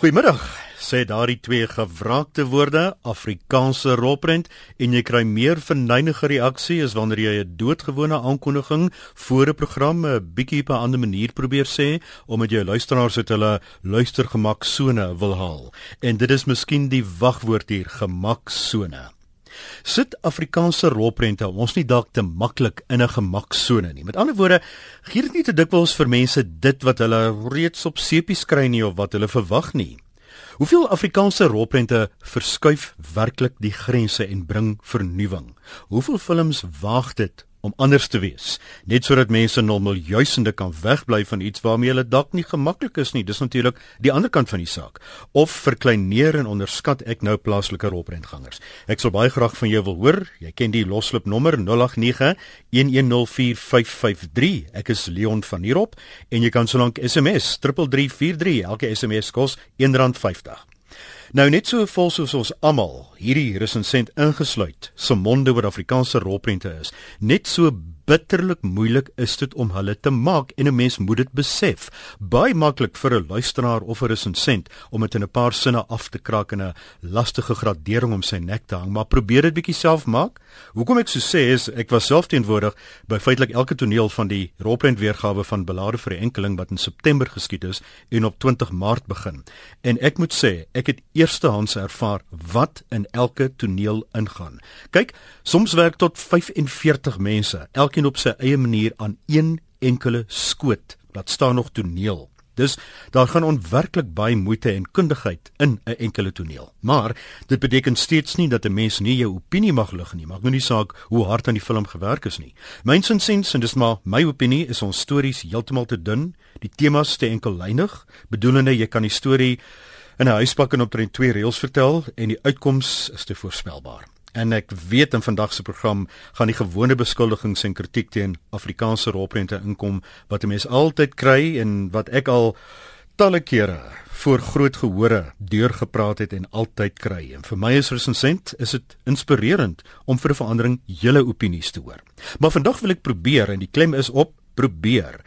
Goeiemiddag. Sê daardie twee gewraakte woorde Afrikaanse rolprent en jy kry meer verneynige reaksie as wanneer jy 'n doodgewone aankondiging voor 'n program 'n bietjie op 'n ander manier probeer sê om met jou luisteraars uit hulle luistergemaksone wil haal. En dit is miskien die wagwoord hier, gemaksone. Sit Afrikaanse rolprente ons nie dalk te maklik in 'n gemaksone nie. Met ander woorde, gee dit nie te dikwels vir mense dit wat hulle reeds op sepies kry nie of wat hulle verwag nie. Hoeveel Afrikaanse rolprente verskuif werklik die grense en bring vernuwing? Hoeveel films waag dit om anders te wees, net sodat mense nou miljoensende kan wegbly van iets waarmee hulle dalk nie gemaklik is nie. Dis natuurlik die ander kant van die saak. Of verkleineer en onderskat ek nou plaaslike rolprentgangers. Ek sal baie graag van jou wil hoor. Jy ken die loslip nommer 089 1104553. Ek is Leon van Heerop en jy kan solank SMS 3343. Elke SMS kos R1.50. Nou net so vol soos ons almal hierdie resensent ingesluit se monde oor Afrikaanse rolprente is. Net so bitterlik moeilik is dit om hulle te maak en 'n mens moet dit besef. Baie maklik vir 'n luisteraar of 'n resensent om dit in 'n paar sinne af te kraak en 'n lastige gradering om sy nek te hang, maar probeer dit bietjie self maak. Hoekom ek so sê is ek was self teenwoordig by feitelik elke toneel van die rolprent weergawe van Belade vir enkeling wat in September geskied is en op 20 Maart begin. En ek moet sê, ek het eerstehands ervaar wat in elke toneel ingaan. Kyk, soms werk tot 45 mense. Elke elkeen op sy eie manier aan een enkele skoot. Laat staan nog toneel. Dus daar gaan onwerklik baie moeite en kundigheid in 'n enkele toneel. Maar dit beteken steeds nie dat 'n mens nie jou opinie mag lig nie. Maak nou nie saak hoe hard aan die film gewerk is nie. Myns en sins en dis maar my opinie is ons stories heeltemal te dun, die temas te enkellynig, bedoelende jy kan die storie in 'n huispak en op 3 reëls vertel en die uitkoms is te voorspelbaar. En ek weet in vandag se program gaan die gewone beskuldigings en kritiek teen Afrikaanse rolprente inkom wat 'n mens altyd kry en wat ek al talle kere voor groot gehore deurgepraat het en altyd kry. En vir my is resensent is dit inspirerend om vir 'n verandering julle opinies te hoor. Maar vandag wil ek probeer en die klem is op probeer.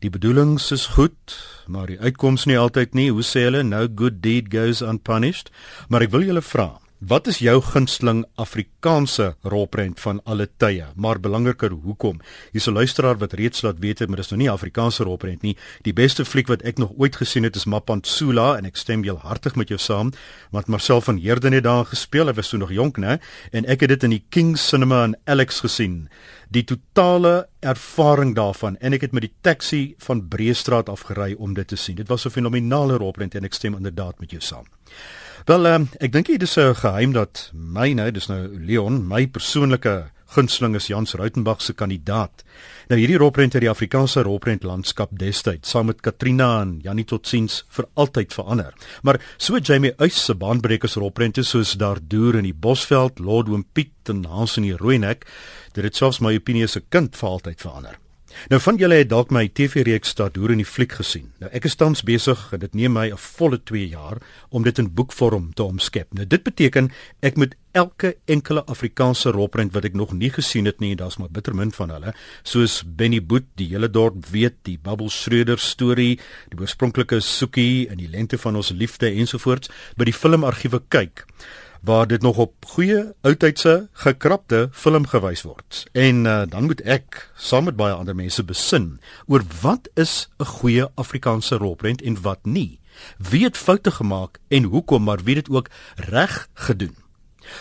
Die bedoelings is goed, maar die uitkoms nie altyd nie. Hoe sê hulle? No good deed goes unpunished. Maar ek wil julle vra, Wat is jou gunsteling Afrikaanse rolprent van alle tye? Maar belangriker, hoekom? Hier's 'n luisteraar wat reeds laat weet, maar dis nou nie Afrikaanse rolprent nie. Die beste fliek wat ek nog ooit gesien het is Mapantsula en ek stem heel hartig met jou saam, want Marcel van Heerden het daar gespeel. Hy was so nog jonk, né? En ek het dit in die King Cinema in Alex gesien. Die totale ervaring daarvan en ek het met die taxi van Breestraat af gery om dit te sien. Dit was 'n fenominale rolprent en ek stem inderdaad met jou saam. Wel, um, ek dink dit is 'n geheim dat my nou, dis nou Leon, my persoonlike gunsteling is Jans Rautenbach se kandidaat. Nou hierdie rolprent uit die Afrikaanse rolprent landskap destyds, saam met Katrina en Janie Totsiens vir altyd verander. Maar so Jamie Uys se baanbrekers rolprente soos Daardeur in die Bosveld, Lord Oom Piet en Hans in die Rooinek, dit het selfs my opinie as 'n kind vir altyd verander. Nou van julle het dalk my TV-reeks staat hoor in die fliek gesien. Nou ek is tans besig en dit neem my 'n volle 2 jaar om dit in boekvorm te omskep. Nou dit beteken ek moet elke enkele Afrikaanse rolprent wat ek nog nie gesien het nie, daar's maar bitter min van hulle, soos Benny Boet, die hele dorp weet, die Bubble Schreuder storie, die oorspronklike Soekie in die lente van ons liefde ensovoorts, by die filmargiewe kyk waar dit nog op goeie oudtydse gekrapte film gewys word. En uh, dan moet ek saam met baie ander mense besin oor wat is 'n goeie Afrikaanse rolprent en wat nie. Wie het foute gemaak en hoekom, maar wie dit ook reg gedoen.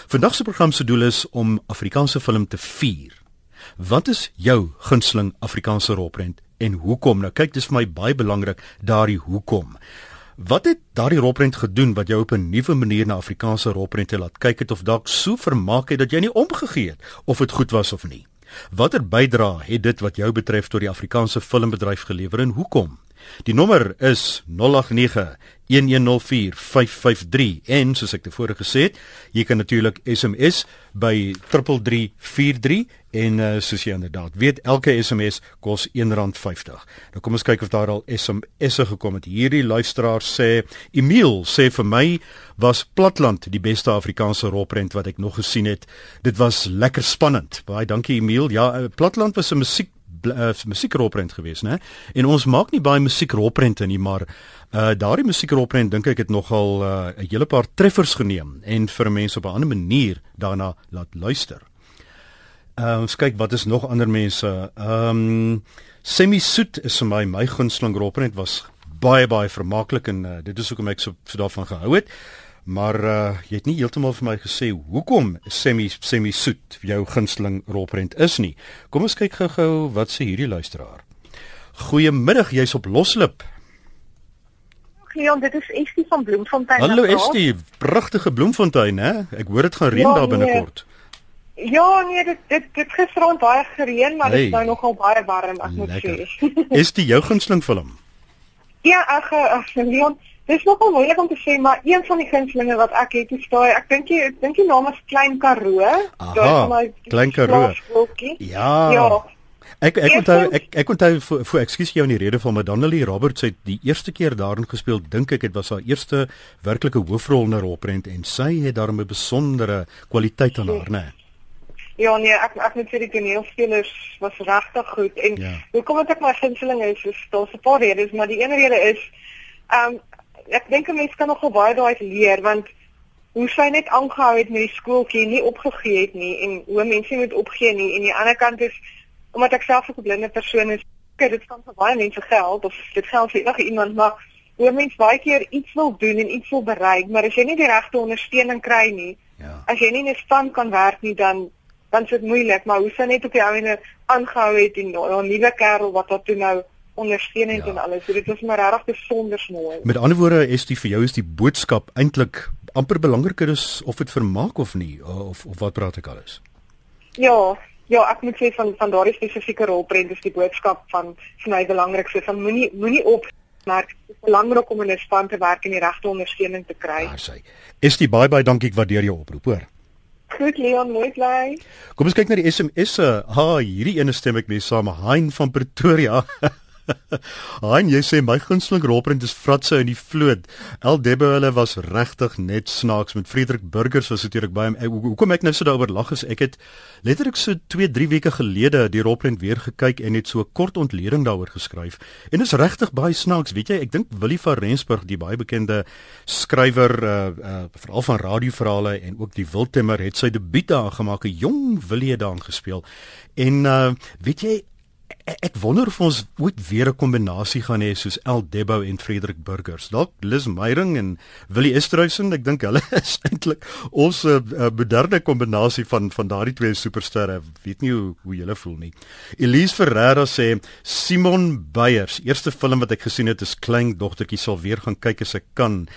Vandag se program se doel is om Afrikaanse film te vier. Wat is jou gunsteling Afrikaanse rolprent en hoekom? Nou kyk, dis vir my baie belangrik daardie hoekom. Wat het daardie rolprent gedoen wat jou op 'n nuwe manier na Afrikaanse rolprente laat kyk het of dalk so vermaak het dat jy nie omgegee het of dit goed was of nie? Watter bydra het dit wat jou betref tot die Afrikaanse filmbedryf gelewer en hoekom? Die nommer is 089 1104553 en soos ek tevore gesê het, jy kan natuurlik SMS by 3343 en uh, soos jy inderdaad weet, elke SMS kos R1.50. Nou kom ons kyk of daar al SMS'e gekom het. Hierdie luisteraar sê Emil sê vir my was Platland die beste Afrikaanse rolprent wat ek nog gesien het. Dit was lekker spannend. Baie dankie Emil. Ja, eh, Platland was 'n musiek uh, musiekrolprent geweest, né? En ons maak nie baie musiekrolprente nie, maar uh daardie musiekrolprent dink ek het nogal 'n uh, hele paar treffers geneem en vir mense op 'n ander manier daarna laat luister. Uh ons kyk wat is nog ander mense. Ehm um, Semi Soet is vir my my gunsteling rolprent was baie baie vermaaklik en uh, dit is hoekom ek so, so daarvan gehou het. Maar uh jy het nie heeltemal vir my gesê hoekom Semi Semi Soet jou gunsteling rolprent is nie. Kom ons kyk gou-gou wat sê hierdie luisteraar. Goeiemiddag, jy's op Loslip. Leon, dit is Estie van Bloemfontein. Hallo Estie, pragtige Bloemfontein, hè? Ek hoor dit gaan reën ja, daar binnekort. Nee. Ja, nee, dit dit dit gisterand baie gereën, maar dit hey. is nou nogal baie warm, ek moet sê. is dit jou gunsteling film? Ja, ag, ag Leon, Dis nogal moeilik om te sê, maar een van die gunstelinge wat ek het, is daai ek dink jy ek dink die naam is Klein Karoo. Daai van my Klein Karoo. Ja. Ja. Ek ek onthou ek ek onthou vir, vir ekskuus jou in die rede van Madonnelly Roberts het die eerste keer daarin gespeel dink ek dit was haar eerste werklike hoofrol in 'n rolprent en sy het daarmee 'n besondere kwaliteit aan haar nê. Ja nee, ek ek moet sê die toneelspelers was regtig goed en ja. hoekom het ek my gunsteling is, is daar's 'n paar redes, maar die een rede is ehm um, ek dink 'n mens kan nogal baie daai leer want hoe sy net aangehou het met die skooltjie nie opgegee het nie en hoe mense moet opgee nie en die ander kant is omdat ek self 'n blinde persoon is dit kan vir baie mense geld of dit geld vir enige iemand maar hoe mense baie keer iets wil doen en iets wil bereik maar as jy nie die regte ondersteuning kry nie ja. as jy nie in 'n span kan werk nie dan dan is dit moeilik maar hoe sy net op die ou ene aangehou het en 'n nuwe kerel wat wat toe nou ondersteunend ja. en alles. So dit was maar regtig besonder mooi. Met ander woorde, is die vir jou is die boodskap eintlik amper belangriker is of dit vermaak of nie of of wat praat ek alles? Ja, ja, ek moet sê van van daardie spesifieke rolprent is die boodskap van vir my belangrikste van moenie moenie op maar dit is belangrik om in 'n span te werk en die regte ondersteuning te kry. Ja, sy. Is die baie baie dankie ek waardeer jou oproep, hoor. Goed Leon, mooi bly. Kom ons kyk na die SMS'e. Ha, hierdie ene stem ek mee saam, Hein van Pretoria. Hein, jy sê my gunsteling rolprent is Fratse in die vloot. El Debbe hulle was regtig net snaaks met Frederik Burgers was natuurlik by hom. Hoekom ek nou so daaroor lag is ek het letterlik so 2, 3 weke gelede die rolprent weer gekyk en het so 'n kort ontleding daaroor geskryf. En is regtig baie snaaks, weet jy? Ek dink Willie van Rensburg, die baie bekende skrywer uh uh veral van radioverhale en ook die Wildtemmer het sy debuut daar gemaak, 'n jong Willie het daar gespeel. En uh weet jy ek wonder of ons ooit weer 'n kombinasie gaan hê soos El Debbo en Frederik Burgers. Dalk Liz Meyering en Willie Esterhuizen, ek dink hulle is eintlik ons 'n uh, eh, eh, moderne kombinasie van van daardie twee supersterre. Weet nie hoe hoe julle voel nie. Elise Ferreira sê Simon Beyers, eerste film wat ek gesien het is Klein dogtertjie sal weer gaan kyk as ek kan.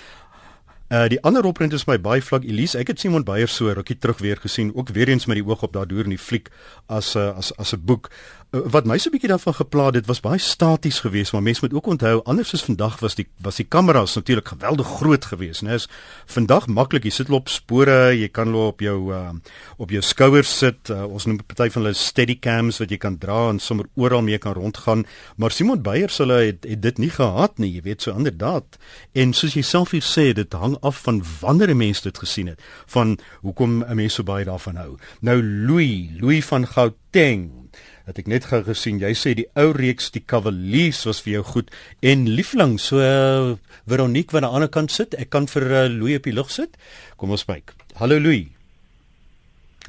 Uh die ander opprent is my baie vlak Elise. Ek het Simon Beyer so rukkie terug weer gesien, ook weer eens met die oog op daardeur in die fliek as 'n as as 'n boek. Uh, wat my so 'n bietjie daarvan gepla het, dit was baie staties geweest, maar mense moet ook onthou anders as vandag was die was die kameras natuurlik geweldig groot geweest, né? Is vandag maklik, jy sit op spore, jy kan loop op jou uh op jou skouers sit. Uh, ons noem party van hulle steadycams wat jy kan dra en sommer oral mee kan rondgaan, maar Simon Beyer sê hulle het, het dit nie gehad nie, jy weet so inderdaad. En soos jy self hier sê, dit hang af van wanneer 'n mens dit gesien het, van hoekom 'n mens so baie daarvan hou. Nou Louis, Louis van Gauteng het ek net gou gesien jy sê die ou reeks die Cavaliers was vir jou goed. En liefling so uh, Veronique wat aan die ander kant sit ek kan vir uh, Louis op die lug sit. Kom ons kyk hallo Louis.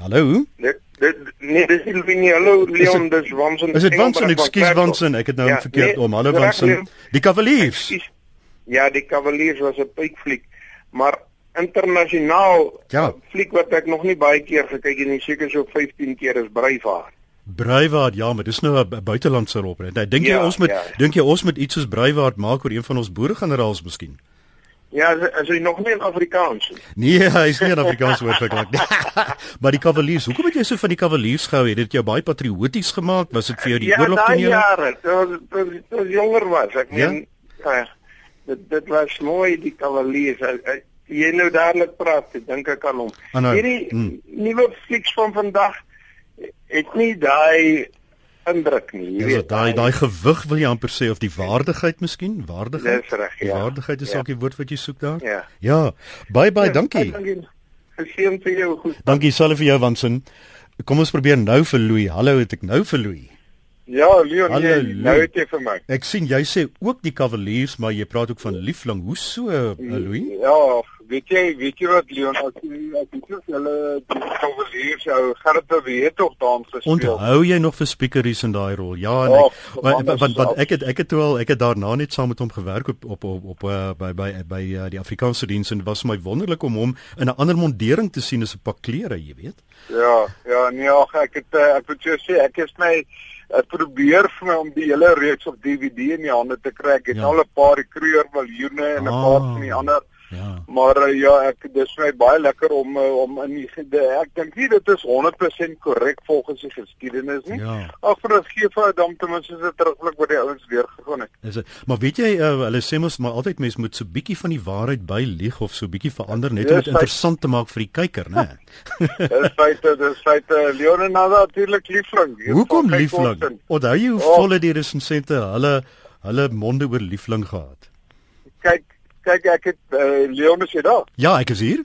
Hallo? Dit dit nee dis nie Louis nie. Hallo Leon dis Wansen is dit Wansen ekskuus Wansen ek het nou ja, verkeerd nee, om. Hallo Wansen die Cavaliers. Ja die Cavaliers was 'n pikfliek maar internasionaal ja. fliek wat ek nog nie baie keer gekyk het nie, seker so 15 keer is Braveheart. Braveheart, ja, maar dis nou 'n buitelandse rol. Ek dink jy ja, ons moet ja. dink jy ons moet iets soos Braveheart maak oor een van ons boeregeneraals miskien? Ja, as jy nog nie in Afrikaans. Nee, hy is nie in Afrikaans woordlik nie. maar die Cavaliers, hoekom het jy so van die Cavaliers gehou? Het dit jou baie patrioties gemaak? Was dit vir jou die ja, oorlog jou? Ja, jare, toe toe jonger was. Ek ja? meen, ja, dit dit was mooi die Cavaliers. Jy nou dadelik praat, ek dink ek kan hom. Hierdie hmm. nuwe flieks van vandag het nie daai indruk nie. Jy weet, daai daai gewig wil jy amper sê of die waardigheid miskien, waardigheid. Dis reg, ja. Waardigheid is ja. ook die woord wat jy soek daar. Ja. Ja. Bye bye, ja, dankie. Geseën vir jou. Goed. Dankie selfe vir jou Wansin. Kom ons probeer nou vir Louis. Hallo, het ek nou vir Louis. Ja, Leon, Hallo, jy, nou het jy vir my. Ek sien jy sê ook die Cavaliers, maar jy praat ook van Liefling. Hoe so, Louis? Ja, weet jy, weet jy wat Leon, as jy as jy sê hulle die Cavaliers jou Gerrit weet tog daan gespeel. Onthou jy nog vir speakeries in daai rol? Ja, nee. Want want wat ek het ek het wel ek het daarna net saam met hom gewerk op op op, op uh, by by by uh, die Afrikaanse diens en was my wonderlik om hom in 'n ander mondering te sien as 'n pak klere, jy weet. Ja, ja, nee, ag, ek het uh, ek moet jou sê ek is my ek probeer vir my om die hele reeks op DVD in die hande te kry. Ek het ja. al 'n paar Kruger miljoene en 'n ah, paar van die ander. Ja. Maar uh, ja, ek dis vir my baie lekker om uh, om in die de, ek dink nie dit is 100% korrek volgens die geskiedenis nie. Ja. Ag vir ons gee vir dan ten minste se terugblik wat die ouens weer gegaan het. Is dit? Maar weet jy uh, hulle sê mos maar altyd mense moet so bietjie van die waarheid by lieg of so bietjie verander net om dit interessant te maak vir die kyker, né? dis feite, dis feite. Leonardo natuurlik liefling. Hoekom liefling? Onthou jy hoe oh. volle die resensente hulle hulle monde oor liefling gehad? Kyk, kyk ek het uh, Leon is jy daar? Ja, ek is hier.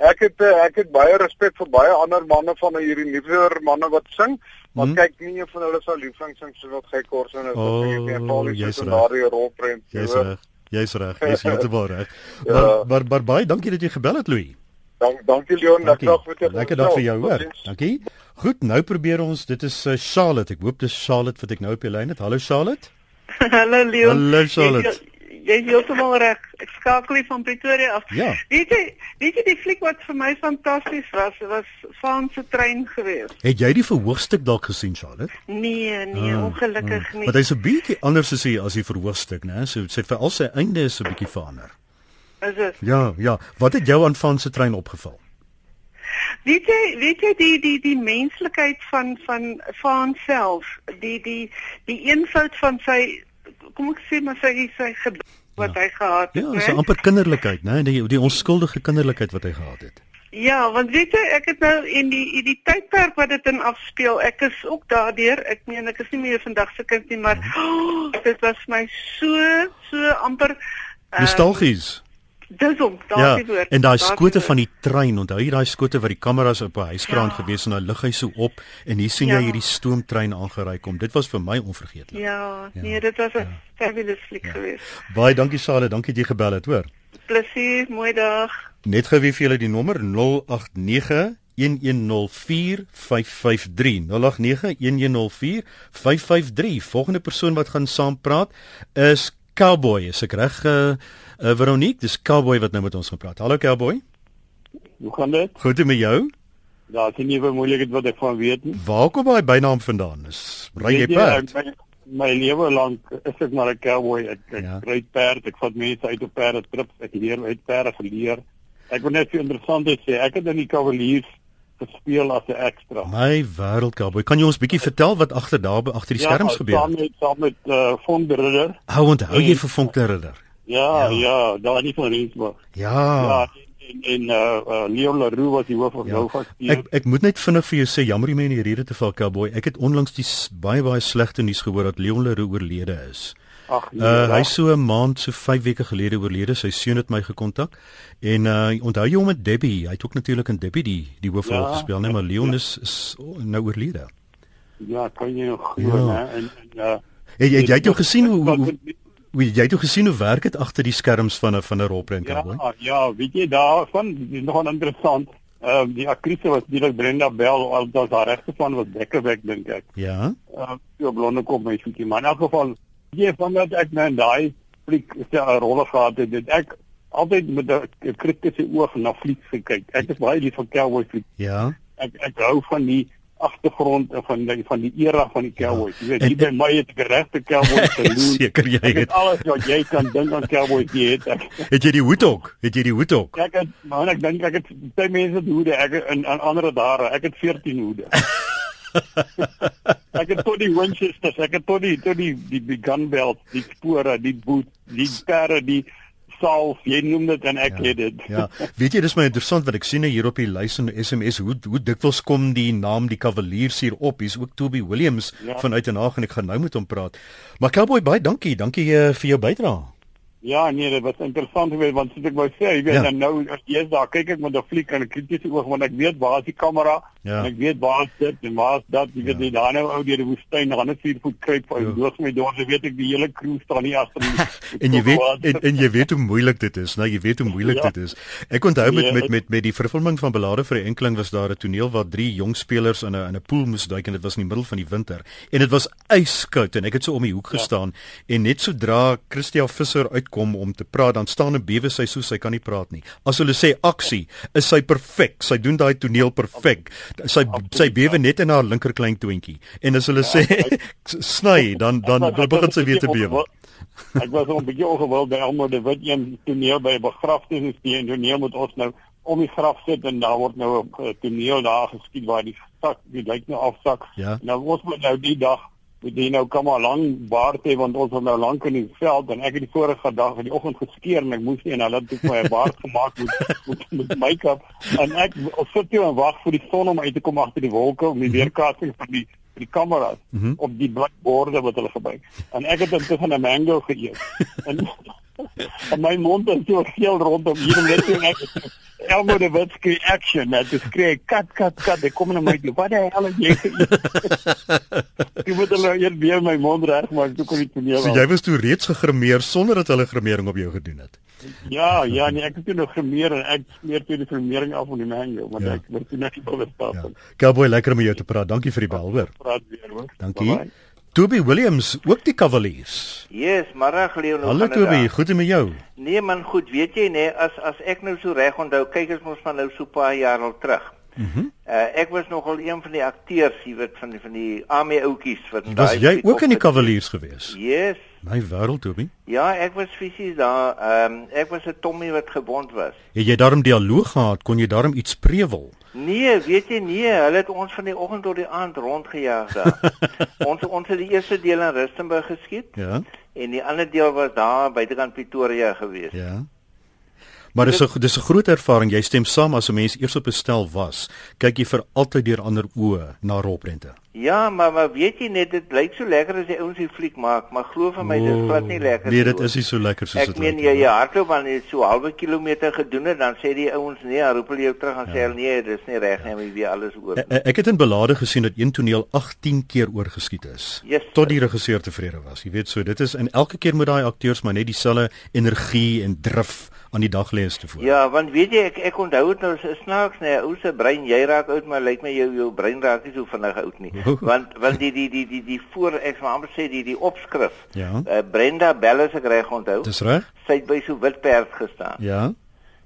Ek het uh, ek het baie respek vir baie ander manne van hierdie nuwer manne wat sing. Maar hmm. kyk nie een van hulle sal liefling sing so wat gek kors en as oh, jy net Paulie se daardie rolprent. Jy's reg. Jy's reg. Jy's heeltemal reg. ja. Maar maar maar baie dankie dat jy gebel het Louis. Dank, dankie Leon, dankie. dag vir jou. Lekker dag vir jou hoor. Dankie. Goed, nou probeer ons. Dit is uh, Charlotte. Ek hoop dis Charlotte wat ek nou op die lyn het. Hallo Charlotte. Hallo Leon. Hallo Charlotte. Jy is heeltemal reg. Ek skakel hier van Pretoria af. Ja. Weet jy, weet jy die fliek wat vir my fantasties was, was Faan se trein geweest. Het jy die verhoogstuk dalk gesien, Charlotte? Nee, nee, ah, ongelukkig ah. nie. Maar hy's 'n bietjie anders as hy as die verhoogstuk, né? So sê vir al sy einde is 'n bietjie verander. Is dit? Ja, ja. Wat het jou aan van se trein opgeval? Weet jy, weet jy die die die menslikheid van van van self, die die die eenvoud van sy kom ek sê maar sy sy wat ja. hy gehad het, Ja, so amper kinderlikheid, né? Die die onskuldige kinderlikheid wat hy gehad het. Ja, want weet jy, ek het nou in die in die tydperk wat dit in afspeel, ek is ook daardeur. Ek meen ek is nie meer vandag se kind nie, maar oh, dit was my so so amper uh, nostalgies. Dis hom, daar is die woord. En daai skote van die trein, onthou jy daai skote wat die kameras op 'n huiskraan ja. gewees en dan lig hy so op en hier sien ja. jy hierdie stoomtrein aangery kom. Dit was vir my onvergeetlik. Ja, ja, nee, dit was 'n ja. fabulous fliek ja. geweest. Baie dankie Sale, dankie dat jy gebel het, hoor. Plesier, mooi dag. Net gou wie vir julle die nommer 089 1104553 0891104 volgende persoon wat gaan saam praat is Cowboy is ek reg uh, uh Veronique dis Cowboy wat nou met ons gaan praat. Hallo Cowboy. Hoe gaan dit? Goed met jou? Ja, dit is nie vir moeilikheid wat ek van weet nie. Waar kom daai bynaam vandaan? Is ry jy perd? My, my lewe lank is ek maar 'n cowboy. Ek, ek ja. ry perd, ek vat mense uit op perde trips, ek leer uit perde geleer. Ek wil net vir interessant sê, ek het in die Cavaliers gespeel as 'n ekstra. My wêreld Cowboy, kan jy ons bietjie vertel wat agter daar agter die ja, skerms gebeur het? Ja, saam met saam met uh, Von der Ridder. Hou onthou jy vir Von der Ridder? Ja, ja, ja daar nie van Rensburg. Ja. Ja, en en uh, uh Leon Leroux was die hoof van ja. Nova Steel. Ek ek moet net vinnig vir jou sê jammer jy mense hierdie te val Cowboy. Ek het onlangs die baie baie slegte nuus gehoor dat Leon Leroux oorlede is. Ag, nee, uh, hy so 'n maand so 5 weke gelede oorlede. Sy seun het my gekontak. En uh onthou jy hom met Debbie? Hy het ook natuurlik in Debbie die die hoofrol ja, gespeel, net maar Leon is, is nou oorlede. Ja, kan jy nog glo, ja. hè? En en uh het, het jy het jou gesien hoe hoe hoe jy jou gesien hoe werk dit agter die skerms van 'n van 'n rolprent hoor? Ja, ja, weet jy daarvan nog interessant. Ehm uh, die aktrise was direk Brenda Bell, al daas haar regte van was Bekkerbeck dink ek. Ja. Ehm uh, so blonde kop meisie, maar in elk geval jy van dat ek nou in daai fliek se 'n rol gehad het, dit ek altyd met 'n kritiese oog na fliek gekyk. Ek is baie lief vir cowboy fliek. Ja. Ek ek hou van die agtergrond van die van die era van die cowboys. Ja. Jy weet, jy by my het ek regte cowboy gedoen. Seker jy het. het alles wat jy kan dink aan cowboy jy het. Ek, het jy die hoed ook? Het jy die hoed ook? Ek het man, ek dink ek het baie mense die hoede. Ek in aan ander dare. Ek het 14 hoede. ek het tot die Winchesters, ek het tot die tot die die, die gun belt, die spore, die boot, die perde, die salf, jy noem dit en ek ja, het dit. ja, weet jy dis my interessant wat ek sien hier op die lys en SMS hoe hoe dikwels kom die naam die Cavaliers hier op. Hier's ook Toby Williams ja. vanuit Den Haag en ek gaan nou met hom praat. Maar Cowboy baie dankie, dankie uh, vir jou bydrae. Ja, nee, dit was interessant geweest want soos ek wou sê, jy weet ja. nou as jy is daar kyk ek met 'n fliek en 'n kritiese oog want ek weet waar is die kamera? Ja. Ek weet waar dit en waar dat jy weet ja. nie daar nou ou deur die woestyn dan 'n 4 voet kruip vir ja. my deur, so weet ek die hele crew staan nie agter my. en jy weet en, en jy weet hoe moeilik dit is, nou jy weet hoe moeilik ja. dit is. Ek onthou met ja, met met met die vervulling van belade vir 'n enkeling was daar 'n toneel waar drie jong spelers in 'n in 'n pool moes duik en dit was in die middel van die winter en dit was yskoud en ek het so om die hoek ja. gestaan en net sodra Christia Visser uitkom om te praat dan staan 'n bewe sy so sy kan nie praat nie. As hulle sê aksie, is sy perfek. Sy doen daai toneel perfek sy sy bewe net in haar linker klein toentjie en as hulle sê sny dan dan dan begin sy weer te bewe. Ek was al 'n bietjie ongewild by almal die wit een toneel by 'n begrafnis die en toneel moet ons nou om die graf sit en daar word nou 'n toneel daar geskied waar die sak die lyk nou afsak. Ja. Nou ons moet nou die dag met die nou kom al lank baard hê want ons was nou lank in die veld en ek het die vorige dag in die oggend geskeer en ek moes nie en hulle het my baard gemaak met met, met make-up en ek sit hier en wag vir die son om uit te kom agter die wolke om die mhm. weerkaatsing van die die kameras mm -hmm. op die blackboarde wat hulle gebruik en ek het intussen 'n mango geëet en, en my mond is so geel rondom hier net en ek Elmo de wat skree action net te skree kat kat kat ek kom na my toe wat die hel het jy Ek moet hulle eers weer my mond reg maak toe kom die toneel So jy was toe reeds gegrimeer sonder dat hulle grimering op jou gedoen het? Ja ja nee ek het toe nog grimeer en ek smeer toe die grimering af van die mango want ja. ek moet net nie wil stap ja. Cowboy lekker om jou te praat. Dankie vir die bel hoor. Praat weer hoor. Dankie. Bye -bye. Toby Williams, ook die Cavaliers. Yes, maar Leon. Hallo Toby, goed met jou? Nee man, goed, weet jy nee, as as ek nou so reg onthou, kyk ons mos van nou so 'n paar jaar al terug. Mm uh, ek was nogal een van die akteurs, jy weet, van die van die army ouetjies wat daai Was jy ook in die Cavaliers gewees? Yes. My wêreld, Toby. Ja, ek was fisies daar. Ehm um, ek was 'n Tommy wat gewond was. Het jy daarom dialoog gehad? Kon jy daarom iets prewel? Nee, weet jy nie, hulle het ons van die oggend tot die aand rondgejaag daar. ons ons het die eerste deel in Rustenburg geskiet. Ja. En die ander deel was daar buitekant Pretoria gewees. Ja. Maar dis 'n dis 'n groot ervaring. Jy stem saam as 'n mens eers op 'n stel was, kyk jy vir altyd deur ander oë na Robrente. Ja, maar maar weet jy net dit lyk so lekker as jy ouens die fliek maak, maar glo vir my oh, dis glad nie lekker nie. Nee, dit is nie so lekker soos dit lyk. Ek meen jy jy hardloop aan net so halwe kilometer gedoen het, dan sê die ouens nee, roep hulle jou terug en ja. sê hulle nee, dis nie reg nie, jy weer alles oor. Ek, e, ek het in belade gesien dat een toneel 18 keer oorgeskiet is. Yes, tot die regisseur tevrede was. Jy weet so, dit is en elke keer moet daai akteurs maar net dieselfde energie en drif aan die dag lê is te voor. Ja, want weet jy ek ek onthou dit nou snaaks nê, nee, ou se brein, jy raak oud maar lyk my jou jou brein raak nie so vinnig oud nie. want want die die die die die voor ek sê amper sê die die opskrif. Ja. Uh, Brenda Bell se reg onthou. Dis reg. Sy het by so wit perd gestaan. Ja.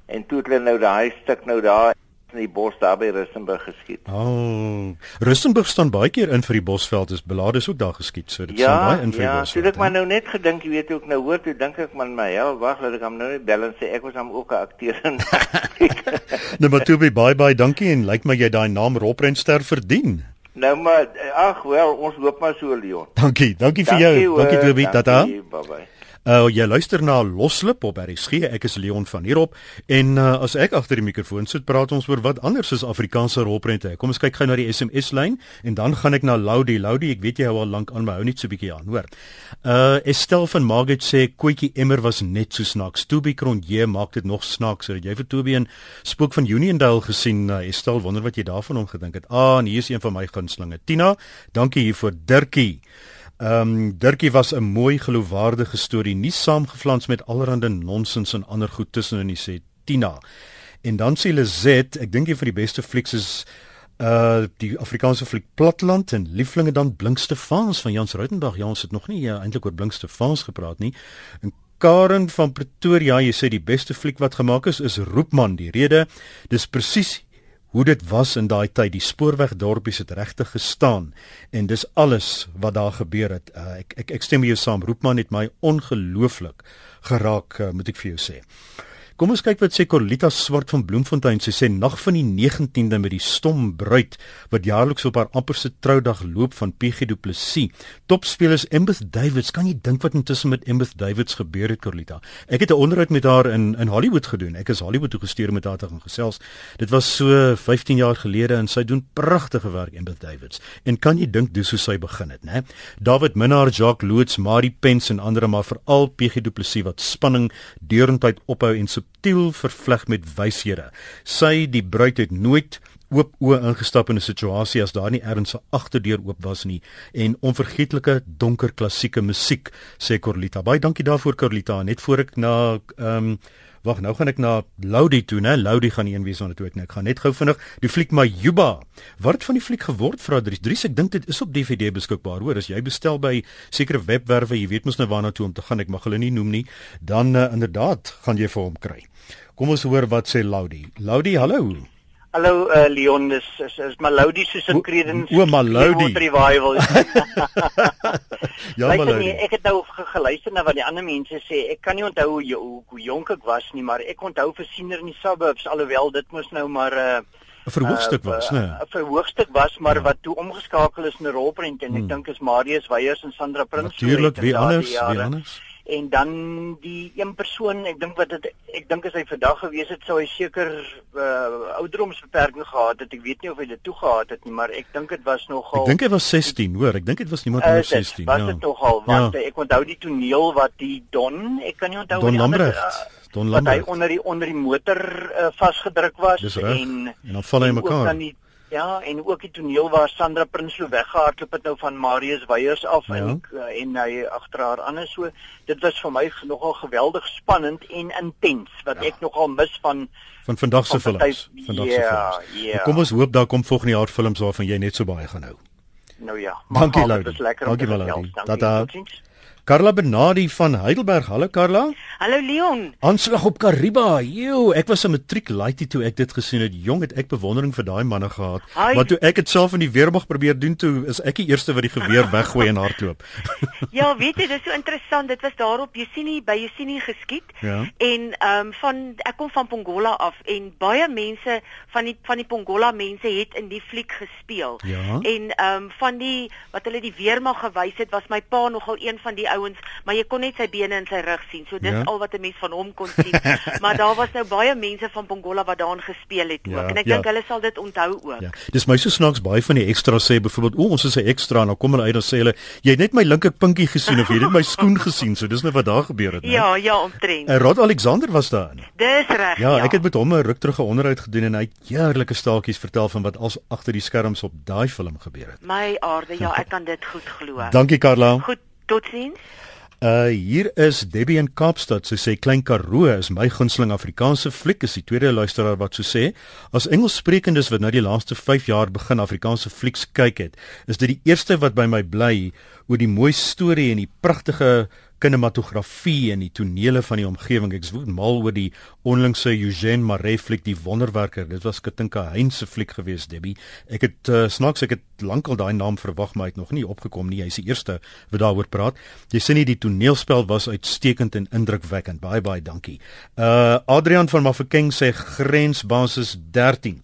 En toe het hulle nou daai stuk nou daar in die bos daar by Rustenburg geskiet. Oh, Rustenburg staan baie keer in vir die Bosveld, is belade is ook daar geskiet, so dit ja, staan baie in vir ja, die Bosveld. Ja, ek maar nou net gedink, jy weet ook nou hoor toe dink ek man my hel, wag, laat ek hom nou net bel en sê ek was hom ook 'n akteur in. nou maar toe bye bye, dankie en lyk my jy daai naam Robrentster verdien. Nou maar ag wel, ons loop maar so Leon. Dankie, dankie vir jou. Dankie Toby, tata. Bye bye. Uh jy luister na Loslip op RSG. Ek is Leon van hierop en uh, as ek agter die mikrofoon sit, praat ons oor wat anders is Afrikaanse rolprente. Kom ons kyk gou na die SMS lyn en dan gaan ek na Loudie. Loudie, ek weet jy hou al lank aan my hou net so 'n bietjie aan, hoor. Uh Estel van Margate sê Koetjie Emmer was net so snaaks. Toby Kronje maak dit nog snaakser. Jy vir Toby en Spook van Uniondale gesien. Uh, Estel, wonder wat jy daarvan om gedink het. Ah, en hier is een van my gunstlinge. Tina, dankie hier vir Dirkie. Ehm um, Dirkie was 'n mooi geloofwaardige storie, nie saamgeflans met allerlei nonsens en ander goed tussenin nie, sê Tina. En dan sê Lizet, ek dink jy vir die beste flieks is uh die Afrikaanse fliek Platland en Lieflinge dan Blinkste Fans van Jans Ruitenburg. Ja, ons het nog nie uh, eintlik oor Blinkste Fans gepraat nie. En Karen van Pretoria, jy sê die beste fliek wat gemaak is is Roepman. Die rede, dis presies hoe dit was in daai tyd. Die spoorwegdorpies het regtig gestaan en dis alles wat daar gebeur het. Uh, ek, ek ek stem met jou saam. Roepman het my ongelooflik geraak uh, moet ek vir jou sê Kom ons kyk wat sê Corlita Swart van Bloemfontein. Sy sê nag van die 19de met die stom bruid wat jaarliks op haar amperse troudag loop van PG Du Plessis. Topspelers Embeth Davids. Kan jy dink wat intussen met Embeth Davids gebeur het Corlita? Ek het 'n onderhoud met haar in in Hollywood gedoen. Ek is Hollywood toe gestuur met haar gaan gesels. Dit was so 15 jaar gelede en sy doen pragtige werk Embeth Davids. En kan jy dink dis hoe sy begin het, né? David Minnar, Jacques Loots, Marie Pence en ander maar veral PG Du Plessis wat spanning deurentyd ophou en so subtiel vervleg met wyshede. Sy die bruid het nooit oop oë ingestap in 'n situasie as daar nie erns 'n agterdeur oop was nie en onvergeetlike donker klassieke musiek sê Corlita. Baie dankie daarvoor Corlita. Net voor ek na ehm um, Wag, nou gaan ek na Loudi toe, né? Loudi gaan een wees onder toe ek net. Ek gaan net gou vinnig die fliek Majuba. Wat het van die fliek geword, vra Dries? Dries, ek dink dit is op DVD beskikbaar, hoor. As jy bestel by sekere webwerwe, jy weet mos nou waarna toe om te gaan. Ek mag hulle nie noem nie. Dan uh, inderdaad gaan jy vir hom kry. Kom ons hoor wat sê Loudi. Loudi, hallo. Hallo uh, Leon, dis is, is Malodi soos 'n kredens. O, Malodi revival. ja, Malodi. Nie, ek het nou geluister na wat die ander mense sê. Ek kan nie onthou hoe hoe, hoe jonk ek was nie, maar ek onthou vir siener in die suburbs alhoewel dit mos nou maar 'n uh, verhoogstuk uh, was, né? 'n verhoogstuk was, maar ja. wat toe omgeskakel is in 'n rolprent en ek hmm. dink is Marius Weyers en Sandra Prins. Natuurlik, wie anders? Wie anders? En dan die een persoon ek dink wat dit ek dink as hy vandag gewees het sou hy seker uh, ouderdomsbeperking gehad het. Ek weet nie of hy dit toegehad het nie maar ek dink dit was nogal ek dink hy was 16 hoor. Ek dink dit was niemand onder 16 was ja. was dit tog al want ja. ek onthou die toneel wat die Don ek kan nie onthou Don Lambrecht. uh, Don Lambrecht wat hy onder die onder die motor uh, vasgedruk was en en dan val hy mekaar Ja, en ook die toneel waar Sandra Prinsloo weggehardloop het nou van Marius Weyers af ja. en eh, en hy agter haar aan is so. Dit was vir my nogal geweldig spannend en intens wat ja. ek nogal mis van van vandag se films. Vandag se ja, films. Ja. Kom ons hoop daar kom volgende jaar films waarvan jy net so baie gaan hou. Nou ja. Dankie Lou. Dankie Lou. Tata. Carla Benadi van Heidelberg. Hallo Carla. Hallo Leon. Aanslag op Kariba. Jo, ek was 'n matriek laaitie toe ek dit gesien het. Jong, het ek bewondering vir daai manne gehad. Hai. Maar toe ek dit self in die weermag probeer doen toe, is ek die eerste wat die geweer weggooi en hardloop. ja, weet jy, dit is so interessant. Dit was daarop Jesini by Jesini geskiet. Ja. En ehm um, van ek kom van Pongola af en baie mense van die van die Pongola mense het in die fliek gespeel. Ja. En ehm um, van die wat hulle die weermag gewys het, was my pa nogal een van die ouens, maar jy kon net sy bene en sy rug sien. So dis ja. al wat 'n mens van hom kon sien. maar daar was nou baie mense van Pongola wat daarin gespeel het ook. Ja, en ek ja. dink hulle sal dit onthou ook. Ja. Dis my so snaaks baie van die ekstra sê byvoorbeeld, "O, ons is 'n ekstra." En dan kom hulle uit en sê hulle, "Jy het net my linker pinkie gesien of jy het my skoen gesien." So dis net wat daar gebeur het, né? Ja, ja, omtrent. En Rod Alexander was daar. Dis reg. Ja, ja, ek het met hom 'n ruk terug 'n onderhoud gedoen en hy het heerlike staaltjies vertel van wat als agter die skerms op daai film gebeur het. My aarde, ja, ek kan dit goed glo. Dankie Karla. Goed, totsiens. Uh hier is Debbie in Kaapstad. Sy sê Klein Karoo is my gunsteling Afrikaanse fliek. Is die tweede luisteraar wat so sê. As Engelssprekendes wat nou die laaste 5 jaar begin Afrikaanse flieks kyk het, is dit die eerste wat by my bly oor die mooi storie en die pragtige kinematografie en die tonele van die omgewing. Ek is mal oor die onlangse Eugene Maree fliek Die Wonderwerker. Dit was Katinka Heinz se fliek geweest, Debbie. Ek het uh, snaaks ek het lankal daai naam verwag, maar hy het nog nie opgekom nie. Hy is die eerste wat daaroor praat. Jy sien nie die toneelspel was uitstekend en indrukwekkend. Baie baie dankie. Uh Adrian van Mafeking sê grensbasis 13.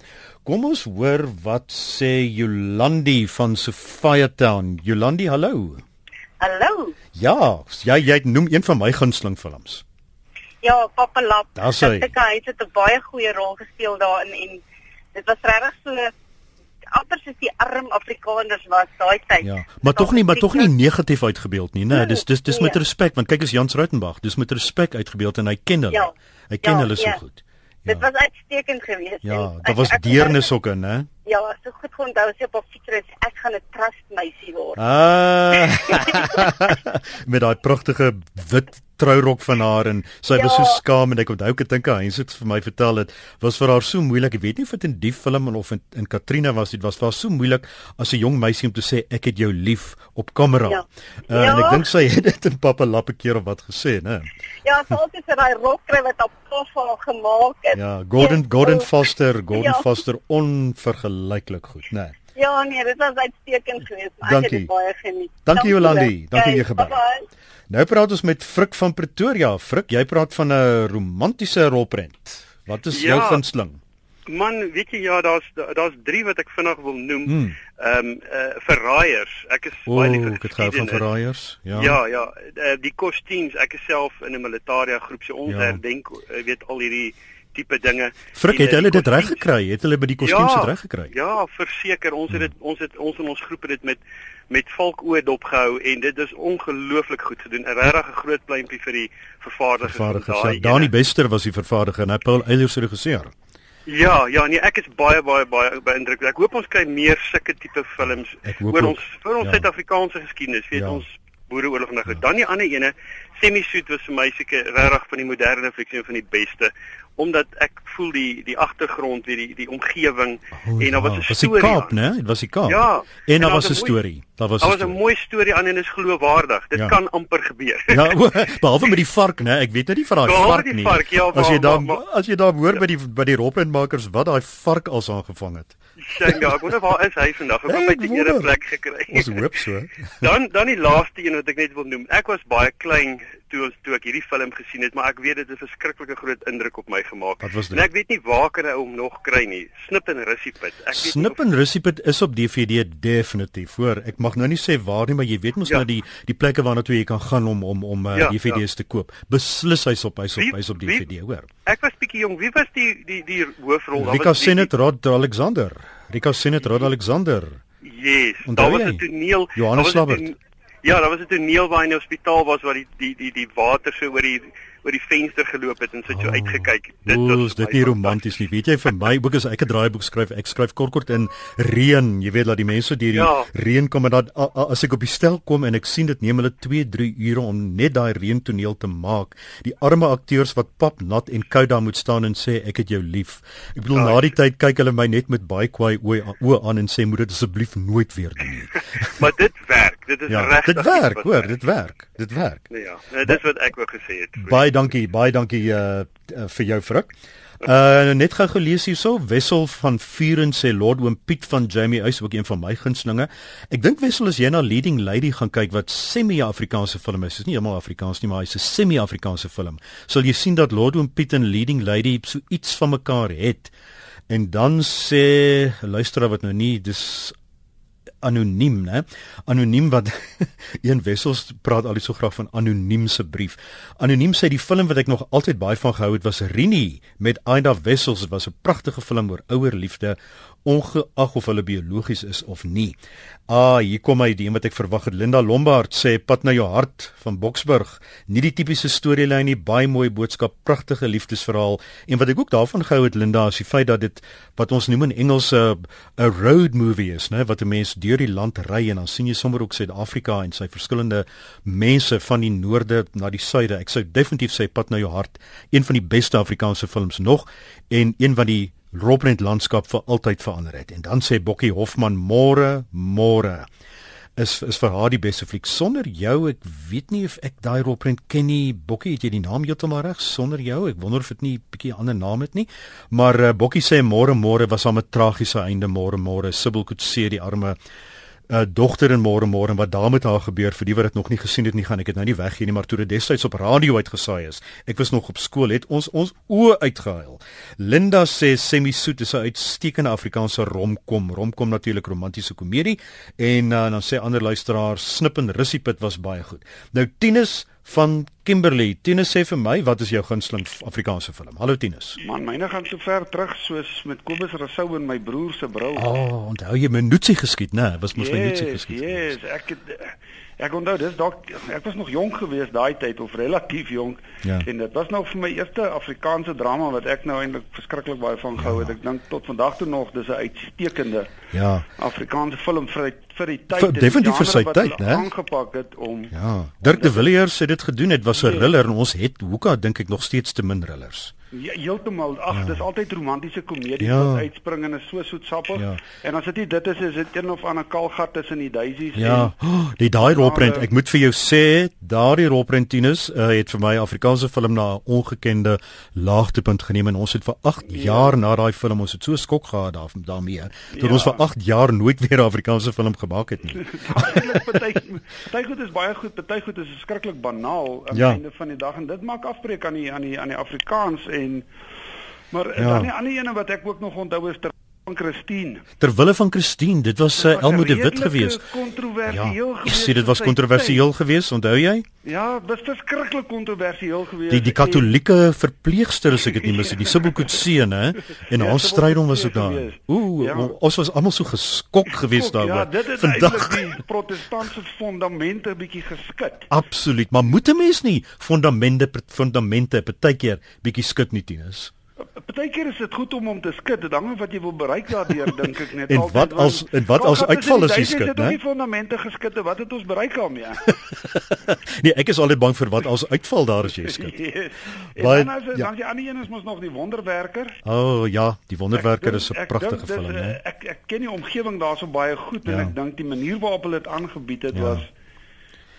Kom ons hoor wat sê Jolandi van Sophia Town. Jolandi, hallo. Hallo. Ja, jy jy noem een van my gunsteling films. Ja, Papa Lap. Daar sê ek hy het 'n baie goeie rol gespeel daarin en dit was regtig so amper soos die arm Afrikaners was daai tyd. Ja, maar tog nie, maar tog nie negatief uitgebeeld nie, né? Nee, dis dis dis nee. met respek want kyk as Jans Rautenbach, dis met respek uitgebeeld en hy ken hulle. Ja. Hy ken ja, hulle so ja. goed. Ja. Dit was uitstekend geweest. Ja, daar was deernis ook in, hè? Ja, so goed onthou as jy op 'n fiets is, ek gaan 'n trust meisie word. Ah. Met daai pragtige wit trourok van haar en sy ja. was so skaam en ek onthou ek dink hy het vir my vertel dit was vir haar so moeilik ek weet nie of dit in die film of in, in Katrina was dit was vir haar so moeilik as 'n jong meisie om te sê ek het jou lief op kamera ja. Uh, ja. en ek dink sy het dit in pappa lappe keer of wat gesê nê ja altyd sy daai rok kry wat op profa gemaak het ja Gordon Gordon Foster Gordon ja. Foster onvergelyklik goed nê Ja nee, dit was uitstekend geweest. Ek het baie geniet. Dankie Jolandi. Dankie jy gebeur. Nou praat ons met Frik van Pretoria. Frik, jy praat van 'n romantiese rolprent. Wat is ja, jou gunsteling? Man, weet jy ja, daar's daar's drie wat ek vinnig wil noem. Hmm. Ehm um, uh, verraaiers. Ek is baie lief vir dit. Ek van verraaiers. Ja. Ja, ja, uh, die kostuums. Ek is self in 'n militaire groep se ons ja. herdenk, jy weet al hierdie tipe dinge. Frik het hulle dit reg gekry? Het hulle by die kostuums ja, reg gekry? Ja, verseker, ons het dit ons het ons in ons groep het dit met met valkoe dopgehou en dit is ongelooflik goed gedoen. 'n Regtig 'n groot pleintjie vir die vervaardigers. Vervaardigers. Ja, Dani Bester was die vervaardiger en hy Paul Eiliers se regisseur. Ja, ja, nee, ek is baie baie baie beïndruk. Ek hoop ons kry meer sulke tipe films oor ons ons ja. Suid-Afrikaanse ja. geskiedenis. Weet ja. ons boereoorlog nou. Ja. Dan die ander ene, Semi-Suit was vir my seker regtig van die moderne fiksie van die beste omdat ek voel die die agtergrond weer die die omgewing oh, en daar was 'n ja. storie. Was die Kaap, né? Dit was die Kaap. Ja. En daar was 'n storie. Daar was 'n Daar was 'n mooi storie aan en is geloofwaardig. Dit ja. kan amper gebeur. ja, behalwe met die vark, né? Ek weet net nie van daai vark nie. Vark, ja, as jy dan as jy dan hoor by die by die roprentmakers wat daai vark als aangevang het. Sien ja, ek wonder waar is hy vandag? Ek het net 'n ere plek gekry. Ons hoop so. dan dan die laaste een wat ek net wil noem. Ek was baie klein toe ons toe ek hierdie film gesien het, maar ek weet dit het 'n verskriklike groot indruk op my gemaak. En ek weet nie waar kan hy hom nog kry nie. Snip en Russiepit. Ek weet Snip en Russiepit is op DVD definitief. Hoor, ek mag nou nie sê waar nie, maar jy weet mos ja. nou die die plekke waarna toe jy kan gaan om om om uh, ja, DVD's ja. te koop. Beslis hy's op hy's op hy's op DVD, hoor. Ek was bietjie jong. Wie was die die die hoofrol? Rika Senet Rod Alexander. Rika Senet Rod Alexander. Yes, daar was 'n toneel. Johannes Slabbert. Ja, daar was 'n toneel waar hy in die hospitaal was waar die die die die water so oor die oor die venster geloop het en sit so oh, uitgekyk. Dit was dit nie romanties nie. Weet jy vir my ook as ek 'n draaiboek skryf, ek skryf kort kort in reën. Jy weet dat die mense deur die ja. reën kom en dat as ek op die stel kom en ek sien dit neem hulle 2, 3 ure om net daai reëntoneel te maak. Die arme akteurs wat pap nat en koud daar moet staan en sê ek het jou lief. Ek bedoel ja, na die tyd kyk hulle my net met baie kwaai oë aan en sê moet dit asseblief nooit weer doen nie. maar dit werk. Dit is ja, reg. Dit werk, hoor, dit werk. Dit werk. Nee, ja, nee, dis wat ek wou gesê het. Baie dankie, baie dankie uh, uh vir jou vruk. Uh net gou gelees hierso Wessel van Vuren sê Lord Oom Piet van Jamie Huis ook een van my gunstelinge. Ek dink Wessel as jy na Leading Lady gaan kyk wat semi-Afrikaanse film is. Dit is nie heeltemal Afrikaans nie, maar hy's 'n semi-Afrikaanse film. Sal jy sien dat Lord Oom Piet en Leading Lady so iets van mekaar het. En dan sê luisteraar wat nou nie dis anoniem, né? Anoniem wat een wessels praat al so graag van anoniem se brief. Anoniem sê die film wat ek nog altyd baie van gehou het was Rini met Aida Wessels. Dit was 'n pragtige film oor ouer liefde ongeag of hulle biologies is of nie. Ah, hier kom hy, die een wat ek verwag het. Linda Lombard sê pad na jou hart van Boksburg. Nie die tipiese storielyn nie, baie mooi boodskap, pragtige liefdesverhaal. En wat ek ook daarvan gehou het Linda, is die feit dat dit wat ons noem in Engels 'n 'n road movie is, né, wat 'n mens deur die land ry en dan sien jy sommer ook Suid-Afrika en sy verskillende mense van die noorde na die suide. Ek sou definitief sê pad na jou hart, een van die beste Afrikaanse films nog en een van die Robrent landskap vir altyd verander het. En dan sê Bokkie Hofman môre, môre is is vir haar die beste fliek sonder jou. Ek weet nie of ek daai Robrent ken nie. Bokkie, het jy die naam heeltemal reg sonder jou? Ek wonder of dit nie 'n bietjie ander naam het nie. Maar uh, Bokkie sê môre, môre was hom 'n tragiese einde. Môre, môre Sibyl Kutse die arme 'n uh, dogter in môre môre wat daar met haar gebeur vir die wat dit nog nie gesien het nie gaan ek dit nou nie weggee nie maar toe dit destyds op radio uitgesaai is ek was nog op skool het ons ons oë uitgehuil. Linda sê Semi Soet is 'n uitstekende Afrikaanse romkom. Romkom natuurlik romantiese komedie en uh, dan sê ander luisteraars Snip en Russiepit was baie goed. Nou Tinus van Kimberley. Tinus sê vir my, wat is jou gunsteling Afrikaanse film? Hallo Tinus. Man, myne gaan so ver terug soos met Kobus Rousseau en my broer se brou. O, oh, onthou jy Menutsi geskied, né? Was mos yes, Menutsi geskied. Yes, ek het Ek onthou dis dalk ek was nog jonk geweest daai tyd of relatief jonk ja. en dit was nou vir my eerste Afrikaanse drama wat ek nou eintlik verskriklik baie van gehou ja. het. Ek dink tot vandag toe nog dis 'n uitstekende ja. Afrikaanse film vir vir die tyd vir, definitief vir sy tyd, né? Aangepak het om Ja. Dirk de Villiers het dit gedoen. Dit was 'n nee. thriller en ons het hoeka dink ek nog steeds te min thrillers. Ja, heeltemal. Ag, ja. dis altyd romantiese komedie ja. wat uitspring en is so soetsappig. Ja. En as dit nie dit is, is dit een of ander kalgat tussen die daisies ja. en oh, die daai rolprent. Ek moet vir jou sê, daardie rolprentinus uh, het vir my Afrikaanse film na 'n ongekende laagtepunt geneem en ons het vir 8 ja. jaar na daai film ons het so skok gehad daar daarmee. Toe ja. ons vir 8 jaar nooit weer 'n Afrikaanse film gemaak het nie. Party goed is baie goed, party goed is verskriklik banaal aan ja. die einde van die dag en dit maak afbreek aan die aan die aan die Afrikaans en maar ja. dan die ander ene wat ek ook nog onthou is ter van Christine. Terwille van Christine, dit was uh, Elmo de Wit geweest. Kontroversieel ja, geweest. Ja, dit was kontroversieel geweest, onthou jy? Ja, dit was verskriklik kontroversieel geweest. Die die katolieke en... verpleegster as ek dit nie mis, die Sibbelkoetsee, hè, en haar strydom was ook daar. Ooh, ja. ons was almal so geskok geweest daaroor. Ja, dit het Vandag... die protestantse fondamente bietjie geskit. Absoluut, maar moet 'n mens nie fondamente fondamente partykeer bietjie skud nie, Tinus? Partykeer is dit goed om om te skud, dit hang af wat jy wil bereik daardeur dink ek net en wat als en wat als uitval is jy skud, né? Die fondamente geskit, wat het ons bereik daarmee? nee, ek is altyd bang vir wat als uitval daar as jy skud. Baie dan is ja. dan die ander een is mos nog die wonderwerker. O oh, ja, die wonderwerker is 'n pragtige film, né? Ek ek ken die omgewing daarso baie goed en ja. ek dink die manier waarop hulle dit aangebied het ja. was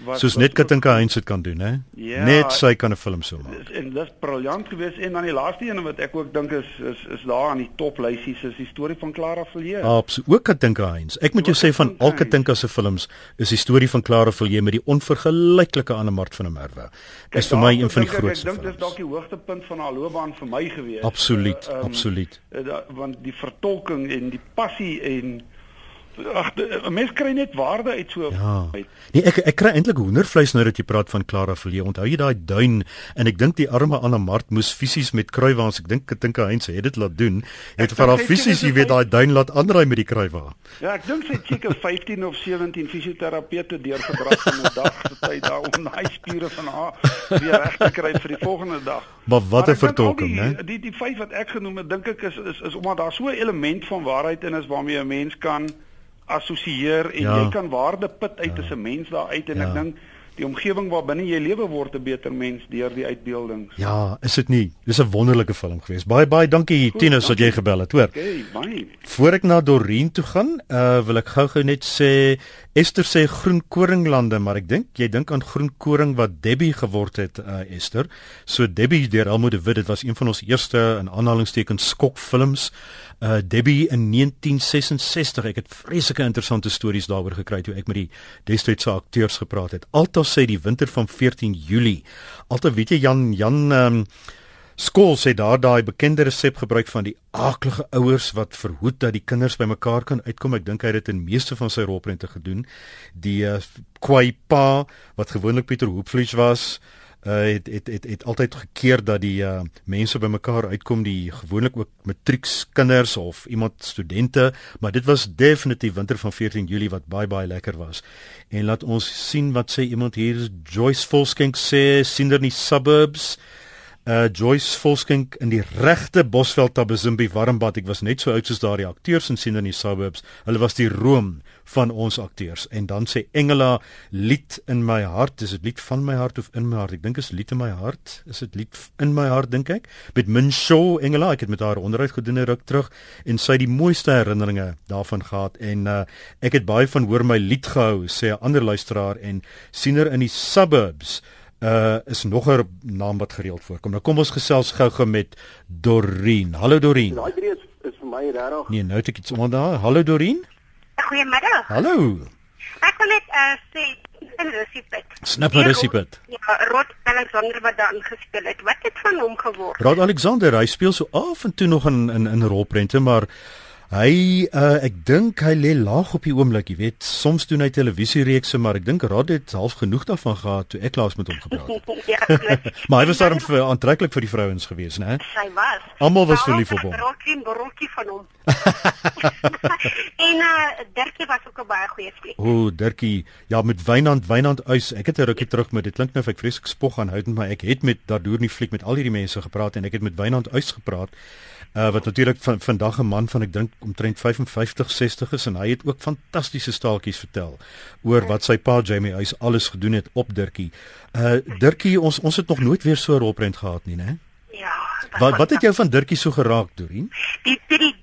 wat soos net Katinka Heinz dit kan doen hè? Ja, net sy kan 'n film so maak. en dit is briljant geweest. En dan die laaste een wat ek ook dink is is is daar aan die top lysies is die storie van Clara Villiers. Absoluut ook Katinka Heinz ek moet jou sê van al Katinka se films is die storie van Clara Villiers met die onvergelyklike Annemart van der Merwe. Is vir my een van die grootste ek dink dis dalk die hoogtepunt van haar loopbaan vir my geweest. Absoluut uh, um, absoluut. uh, want die vertolking en die passie en Ag, 'n mens kry net waarde uit so ja. uit. Nee, ek ek kry eintlik hoendervleis nou dat jy praat van Clara Villiers. Onthou jy daai duin en ek dink die arme Anna Mart moes fisies met kruiwaans, ek dink ek dink Heinz het dit laat doen. Het vir haar fisies, jy weet daai duin laat aanraai met die kruiwa. Ja, ek dink sy het seker 15 of 17 fisioterapeute deurgebraak in 'n dag se tyd daar om daai spiere van haar weer reg te kry vir die volgende dag. Maar wat 'n vertolking, hè? Die, die die vyf wat ek genoem het, dink ek is is is omdat daar so 'n element van waarheid in is waarmee 'n mens kan assosieer en ja. jy kan waarde put uit ja. as 'n mens daar uit en ja. ek dink die omgewing waarbinne jy lewe word 'n beter mens deur die uitbeeldings. Ja, is dit nie? Dis 'n wonderlike film geweest. Baie baie dankie Tinus dat jy gebel het, hoor. Okay, baie. Voor ek na Dorien toe gaan, uh wil ek gou-gou net sê Esther sê groen koringlande, maar ek dink jy dink aan groen koring wat Debbie geword het, uh Esther. So Debbie deur Elmo de Wit, dit was een van ons eerste in aanhalingstekens skokfilms uh Debbie in 1966. Ek het vreeslike interessante stories daaroor gekry toe ek met die destydse akteurs gepraat het. Alta sê die winter van 14 Julie. Alta weet jy Jan Jan um Skool sê daar daai bekende resep gebruik van die aaklige ouers wat verhoed dat die kinders bymekaar kan uitkom. Ek dink hy het dit in meeste van sy rolprente gedoen. Die uh, kwai pa wat gewoonlik Pieter Hoopvlies was, uh, het het het het altyd gekeer dat die uh, mense bymekaar uitkom die gewoonlik ook matriekskinders of iemand studente maar dit was definitief winter van 14 Julie wat baie baie lekker was en laat ons sien wat sê iemand hier Joyce Volskenk sê sien er nie suburbs uh Joyce Volskink in die regte Bosveld Tabazimbi warmbad. Ek was net so oud soos daardie akteurs in sien in die suburbs. Hulle was die room van ons akteurs. En dan sê Engela lied in my hart. Is dit lied van my hart of in my hart? Ek dink is lied in my hart. Is dit lied in my hart dink ek? Met Minshaw Engela. Ek het met haar onderhoud gedoen 'n ruk terug en sy het die mooiste herinneringe daarvan gehad en uh ek het baie van hoor my lied gehou sê 'n ander luisteraar en siener in die suburbs uh is nog 'n naam wat gereeld voorkom. Nou kom ons gesels gou-gou met Dorien. Hallo Dorien. Daai drie is, is vir my regtig. Nee, nou het ek iets onder daar. Hallo Dorien. Goeiemiddag. Hallo. Ek wil net uh sê in Rusipet. Snap maar Rusipet. Ja, Rod Alexander wat daar gespeel het. Wat het van hom geword? Rod Alexander, hy speel so af en toe nog in in in rolprente, maar Hy uh, ek dink hy lê laag op die oomblik, jy weet, soms doen hy televisiereekse, maar ek dink Rod het half genoeg daarvan gehad toe ek laas met hom gepraat het. ja, maar hy was daarom vir aantreklik vir die vrouens gewees, né? Hy was. Almal was verlief op hom. Rokkie, rokkie van hom. en uh Dirkie was ook 'n baie goeie fliek. O, Dirkie, ja met Wynand, Wynand Uys. Ek het 'n rukkie terug met dit klink nou of ek vreeslik spog aan houd, maar ek het met daardeur nie fliek met al hierdie mense gepraat en ek het met Wynand Uys gepraat uh, wat natuurlik van vandag 'n man van ek dink omtrent 55 60 is en hy het ook fantastiese staaltjies vertel oor wat sy pa Jamie Huys alles gedoen het op Dirkie. Uh Dirkie ons ons het nog nooit weer so 'n rolprent gehad nie, né? Ja. Wat wat het jou van Dirkie so geraak, Dorien? Die die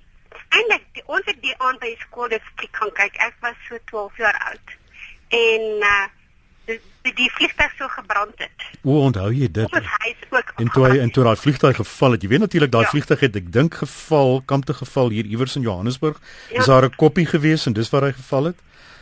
eintlik ons het die aand by skool dit kan kyk. Ek was so 12 jaar oud. En uh die, die vliegtuig so gebrand het. O, onthou jy dit? En toe hy en toe daai vliegtuig geval het, jy weet natuurlik daai ja. vliegtuig het ek dink geval, kampte geval hier iewers in Johannesburg. Ja. Is daar 'n koppie gewees en dis waar hy geval het?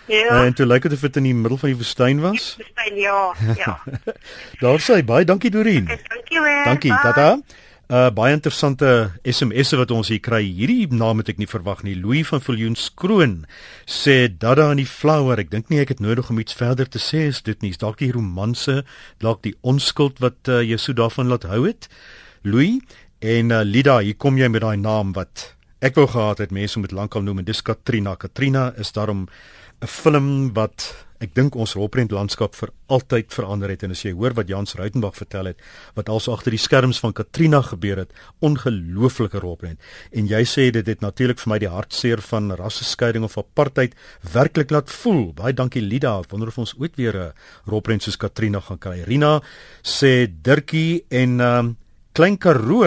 Ja. En toe lyk dit of dit in die middel van die woestyn was. Woestyn, ja, ja. Daar sê baie dankie Dorien. Dankie hoor. Dankie, tata. Uh baie interessante SMS'e wat ons hier kry. Hierdie naam het ek nie verwag nie. Louis van Viljoenskroon sê Dada in die flower. Ek dink nie ek het nodig om iets verder te sê as dit nie. Is dalk die romanse, dalk die onskuld wat uh, jy so daarvan laat hou het. Louis en uh, Lida, hier kom jy met daai naam wat ek wou gehad het mense moet lankal noem en dis Katrina. Katrina is daarom 'n film wat ek dink ons rolprent landskap vir altyd verander het en as jy hoor wat Jans Ruitenburg vertel het wat also agter die skerms van Katrina gebeur het ongelooflike rolprent. En jy sê dit het natuurlik vir my die hartseer van rasseskeiding of apartheid werklik laat voel. Baie dankie Lida. Ek wonder of ons ooit weer 'n rolprent soos Katrina gaan kry. Rina sê Dirkie en um, Klein Karoo.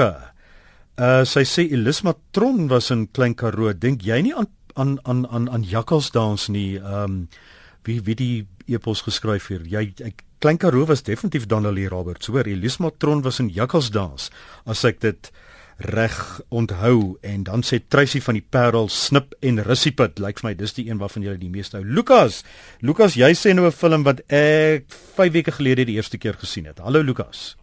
Uh, sy sê Elisma Tron was in Klein Karoo. Dink jy nie aan aan aan aan aan jakkalsdans nie? Ehm um, wie wie die epos geskryf hier. Jy ek Klein Karoo was definitief Donnelly Roberts. Hoor, Elise Matron was in Jakkalsdans as ek dit reg onthou en dan sê Tracy van die Parel snip en Russiepit lyk vir my dis die een waarvan jy die meeste hou. Lukas, Lukas, jy sê nou 'n film wat ek 5 weke gelede die eerste keer gesien het. Hallo Lukas.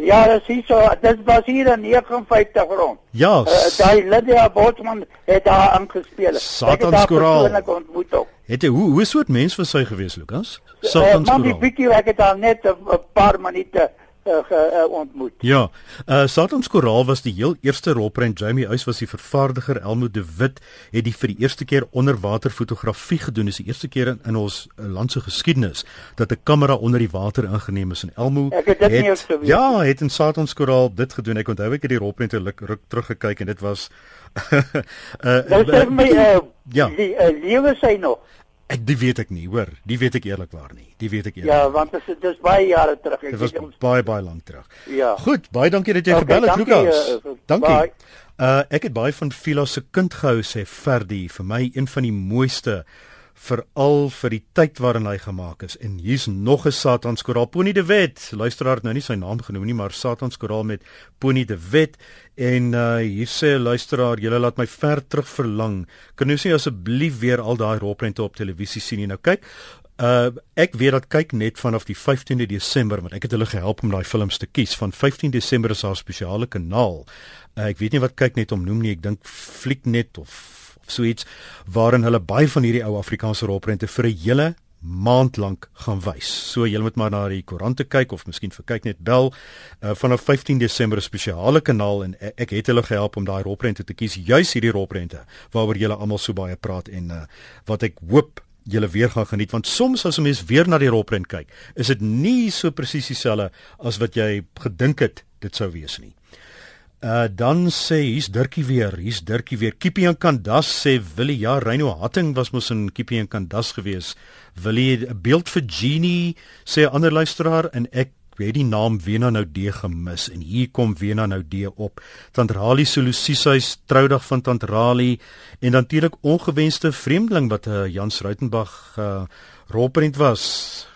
Ja, dis hier so, dit was hier in 59 rond. Ja. Uh, daai Lydia Botman het daar aangespeel. Satans koraal. Het jy hoe hoe soort mens was hy gewees, Lukas? Satans koraal. Uh, man, die bietjie ek het al net 'n paar minute uh, uh, ontmoet. Ja, uh, Satans Koraal was die heel eerste rolprent. Jamie Uys was die vervaardiger. Elmo de Wit het die vir die eerste keer onderwaterfotografie gedoen. Dis die eerste keer in, in ons uh, land se geskiedenis dat 'n kamera onder die water ingeneem is en Elmo het, het Ja, het in Satans Koraal dit gedoen. Ek onthou ek het die rolprent ruk, ruk teruggekyk en dit was uh, nou sê my uh, ja. die uh, lewe sy nog Ek die weet ek nie, hoor. Die weet ek eerlikwaar nie. Die weet ek eerlik. Ja, want dit is dis baie jare terug. Ek weet ons baie baie lank terug. Ja. Goed, baie dankie dat jy okay, gebel het, Lukas. Uh, dankie. Bye. Uh ek het baie van Phila se kind gehou sê Ferdi, vir my een van die mooiste veral vir die tyd waarin hy gemaak is. En hier's nog 'n Satans koraal Pony de Wet. Luisteraar het nou nie sy naam genoem nie, maar Satans koraal met Pony de Wet en uh hier sê luisteraar, julle laat my ver terug verlang. Kan jy sê asseblief weer al daai rolprente op televisie sien nie? Nou kyk, uh ek weet dat kyk net vanaf die 15de Desember, want ek het hulle gehelp om daai films te kies. Van 15 Desember is daar 'n spesiale kanaal. Uh, ek weet nie wat kyk net om noem nie. Ek dink Flieknet of so iets waarin hulle baie van hierdie ou Afrikaanse rolprente vir 'n hele maand lank gaan wys. So jy moet maar na die koerante kyk of miskien vir kyk net bel uh, vanaf 15 Desember spesiale kanaal en ek, ek het hulle gehelp om daai rolprente te kies, juis hierdie rolprente waaroor julle almal so baie praat en uh, wat ek hoop julle weer gaan geniet want soms as 'n mens weer na die rolprent kyk, is dit nie so presies dieselfde as wat jy gedink het dit sou wees nie. Uh dan sê hier's Dirkie weer, hier's Dirkie weer. Kiepie en Kandas sê Willie ja, Reino Hatting was mos in Kiepie en Kandas gewees. Willie 'n beeld vir Genie sê 'n ander luisteraar en ek het die naam Wena nou D gemis en hier kom Wena nou D op. Tantrali Solusishuis troudag van Tantrali en natuurlik ongewenste vreemdeling wat 'n uh, Jans Ruitenburg uh, rolprent was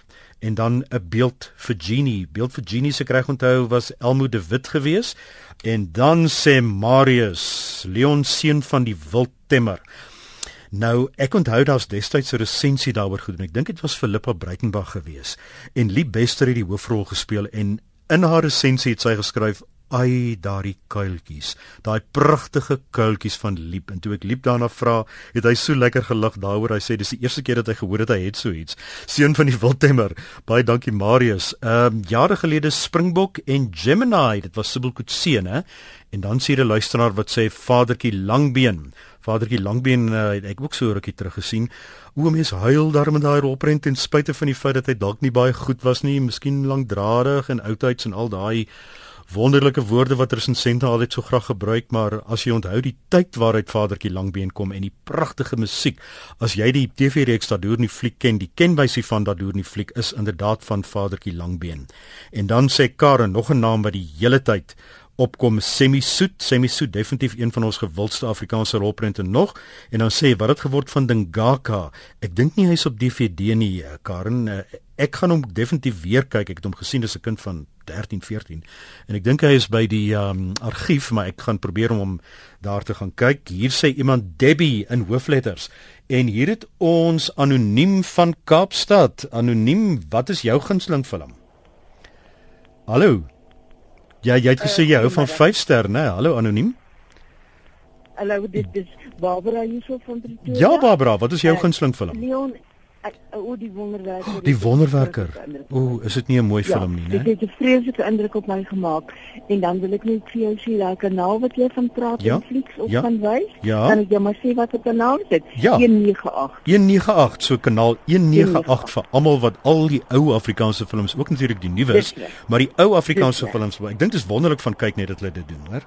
en dan 'n beeld vir Genie. Beeld vir Genie se kry onthou was Elmo de Wit geweest En dan sê Marius, Leon seun van die wildtemmer. Nou, ek onthou daar's destyds 'n resensie daaroor gedoen. Ek dink dit was Philippa Breitenberg geweest en Lie Bester het die hoofrol gespeel en in haar resensie het sy geskryf ai daardie kuiltjies. Daai pragtige kuiltjies van liep. En toe ek liep daarna vra het hy so lekker gelag daaroor. Hy sê dis die eerste keer dat hy gehoor het hy het so iets. Seun van die wildtemmer baie dankie Marius. Ehm um, jare gelede Springbok en Gemini. Dit was Sibyl Kutse hè? En dan sê 'n luisteraar wat sê vadertjie Langbeen. Vadertjie Langbeen uh, het ek ook so rukkie terug gesien. Hoe mense huil daar met daai rolprent ten spyte van die feit dat hy dalk nie baie goed was nie. Miskien lankdradig en oudtyds en al daai wonderlike woorde wat resensente altyd so graag gebruik, maar as jy onthou die tyd waaruit Vadertjie Langbeen kom en die pragtige musiek, as jy die TV-reeks Dadoor nie fliek ken, die kenwysie van Dadoor nie fliek is inderdaad van Vadertjie Langbeen. En dan sê Karen nog 'n naam wat die hele tyd opkom Semi Soet, Semi Soet definitief een van ons gewildste Afrikaanse rolprente nog en dan sê wat het geword van Dingaka? Ek dink nie hy's op DVD nie, eh, Karen. Eh, ek gaan hom definitief weer kyk. Ek het hom gesien as 'n kind van 13, 14 en ek dink hy is by die um, argief, maar ek gaan probeer om hom daar te gaan kyk. Hier sê iemand Debbie in hoofletters en hier het ons anoniem van Kaapstad. Anoniem, wat is jou gunsteling film? Hallo. Ja, jy het gesê jy hou van 5 ster, né? Hallo anoniem. Hallo, dit is Barbara hierso van Pretoria. Ja, Barbara, wat is jou uh, gunsteling film? Leon o die wonderwerker. Die wonderwerker. O, is dit nie 'n mooi ja, film nie, né? Dit het 'n vreeslike indruk op my gemaak. En dan wil ek net vir jou sê daai kanaal wat jy van praat ja? Netflix of ja? van wys, ja? kan ek jou maar sê wat die kanaal is? Ja. 198. 198, so kanaal 198 vir almal wat al die ou Afrikaanse films, ook natuurlik die nuus, maar die ou Afrikaanse films, ek dink dit is wonderlik van kyk net dat hulle dit doen, hoor.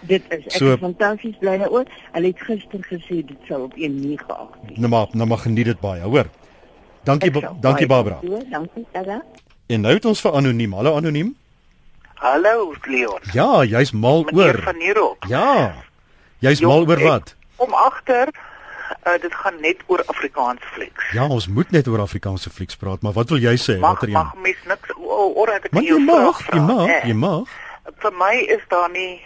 Dit is ek so, is fantasties bly daaroor. Hulle het gister gesê dit sal op 198 wees. Nou maar, nou maar geniet dit baie, hoor. Dankie dankie Barbara. Dankie Sarah. En nou het ons vir anoniem. Hallo anoniem. Hallo Leon. Ja, jy's mal Meneer oor. Van Nierop. Ja. Jy's mal oor wat? Om agter uh, dit gaan net oor Afrikaanse flieks. Ja, ons moet net oor Afrikaanse flieks praat, maar wat wil jy sê? Mag, Watter een? Mag mens niks oor ek jy, jy mag, jy mag, jy mag. Vir my is daar nie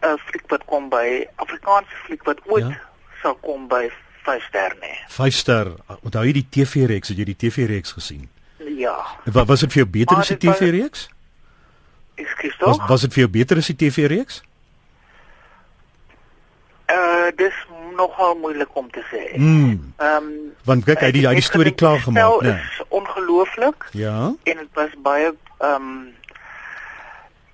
'n uh, fliek wat kom by Afrikaanse fliek wat ooit ja? sal kom by 5 ster nie. 5 ster. Onthou jy die TV-reeks? Het jy die TV-reeks gesien? Ja. Wat was dit vir jou beter as die TV-reeks? Ekskuus tog. Was was dit vir jou beter as die TV-reeks? Uh dis nogal moeilik om te sê. Hmm. Ehm um, want kyk hy die hy die storie klaar gemaak, né? Nee. Ongelooflik. Ja. En dit was baie ehm um,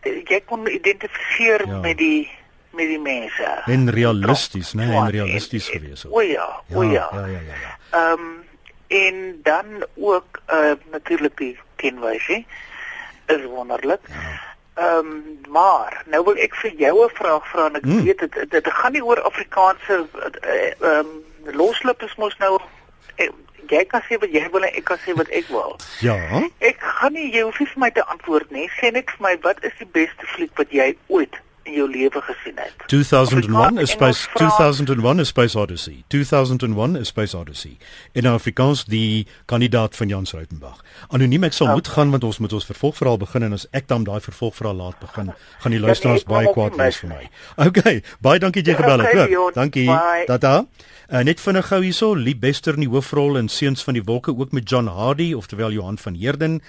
jy kon identifiseer ja. met die met die mense. En realisties, né? Nee, en realisties gewees. O ja, o ja. Ja, ja, ja, ja. Ehm um, en dan ook uh natuurlik die kenwysie is wonderlik. Ja. Ehm um, maar nou wil ek vir jou 'n vraag vra en ek hmm. weet dit dit gaan nie oor Afrikaanse ehm uh, um, loslip is mos nou ek, jy kan sê wat jy wil en ek kan sê wat ek wil. Ja. Ek gaan nie jy hoef nie vir my te antwoord nie. Sê net vir my wat is die beste fliek wat jy ooit in jou lewe gesien het. 2001 is Space 2001 is Space Odyssey. 2001 is Space Odyssey. In Afrikaans die kandidaat van Jan Rautenbach. Anoniem ek sal okay. moet gaan want ons moet ons vervolgverhaal begin en as ek dan daai vervolgverhaal laat begin, gaan die luisteraars baie kwaad wees vir my. Okay, baie dankie jy gebel het. Okay, dankie. Tata. Uh, net vinnig gou hierso, Lee Bester in die hoofrol in Seuns van die Wolke ook met John Hardy oftewel Johan van Heerden.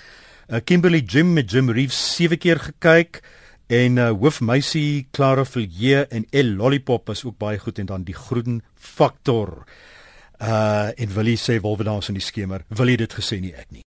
Uh, Kimberly Jim met Jim Reeves sewe keer gekyk. En uh, hoofmeisie Clara Villiers en El Lollipop is ook baie goed en dan die groen faktor. Uh en wil jy sê is in die skemer. Wil jy dit gesê nie ek nie.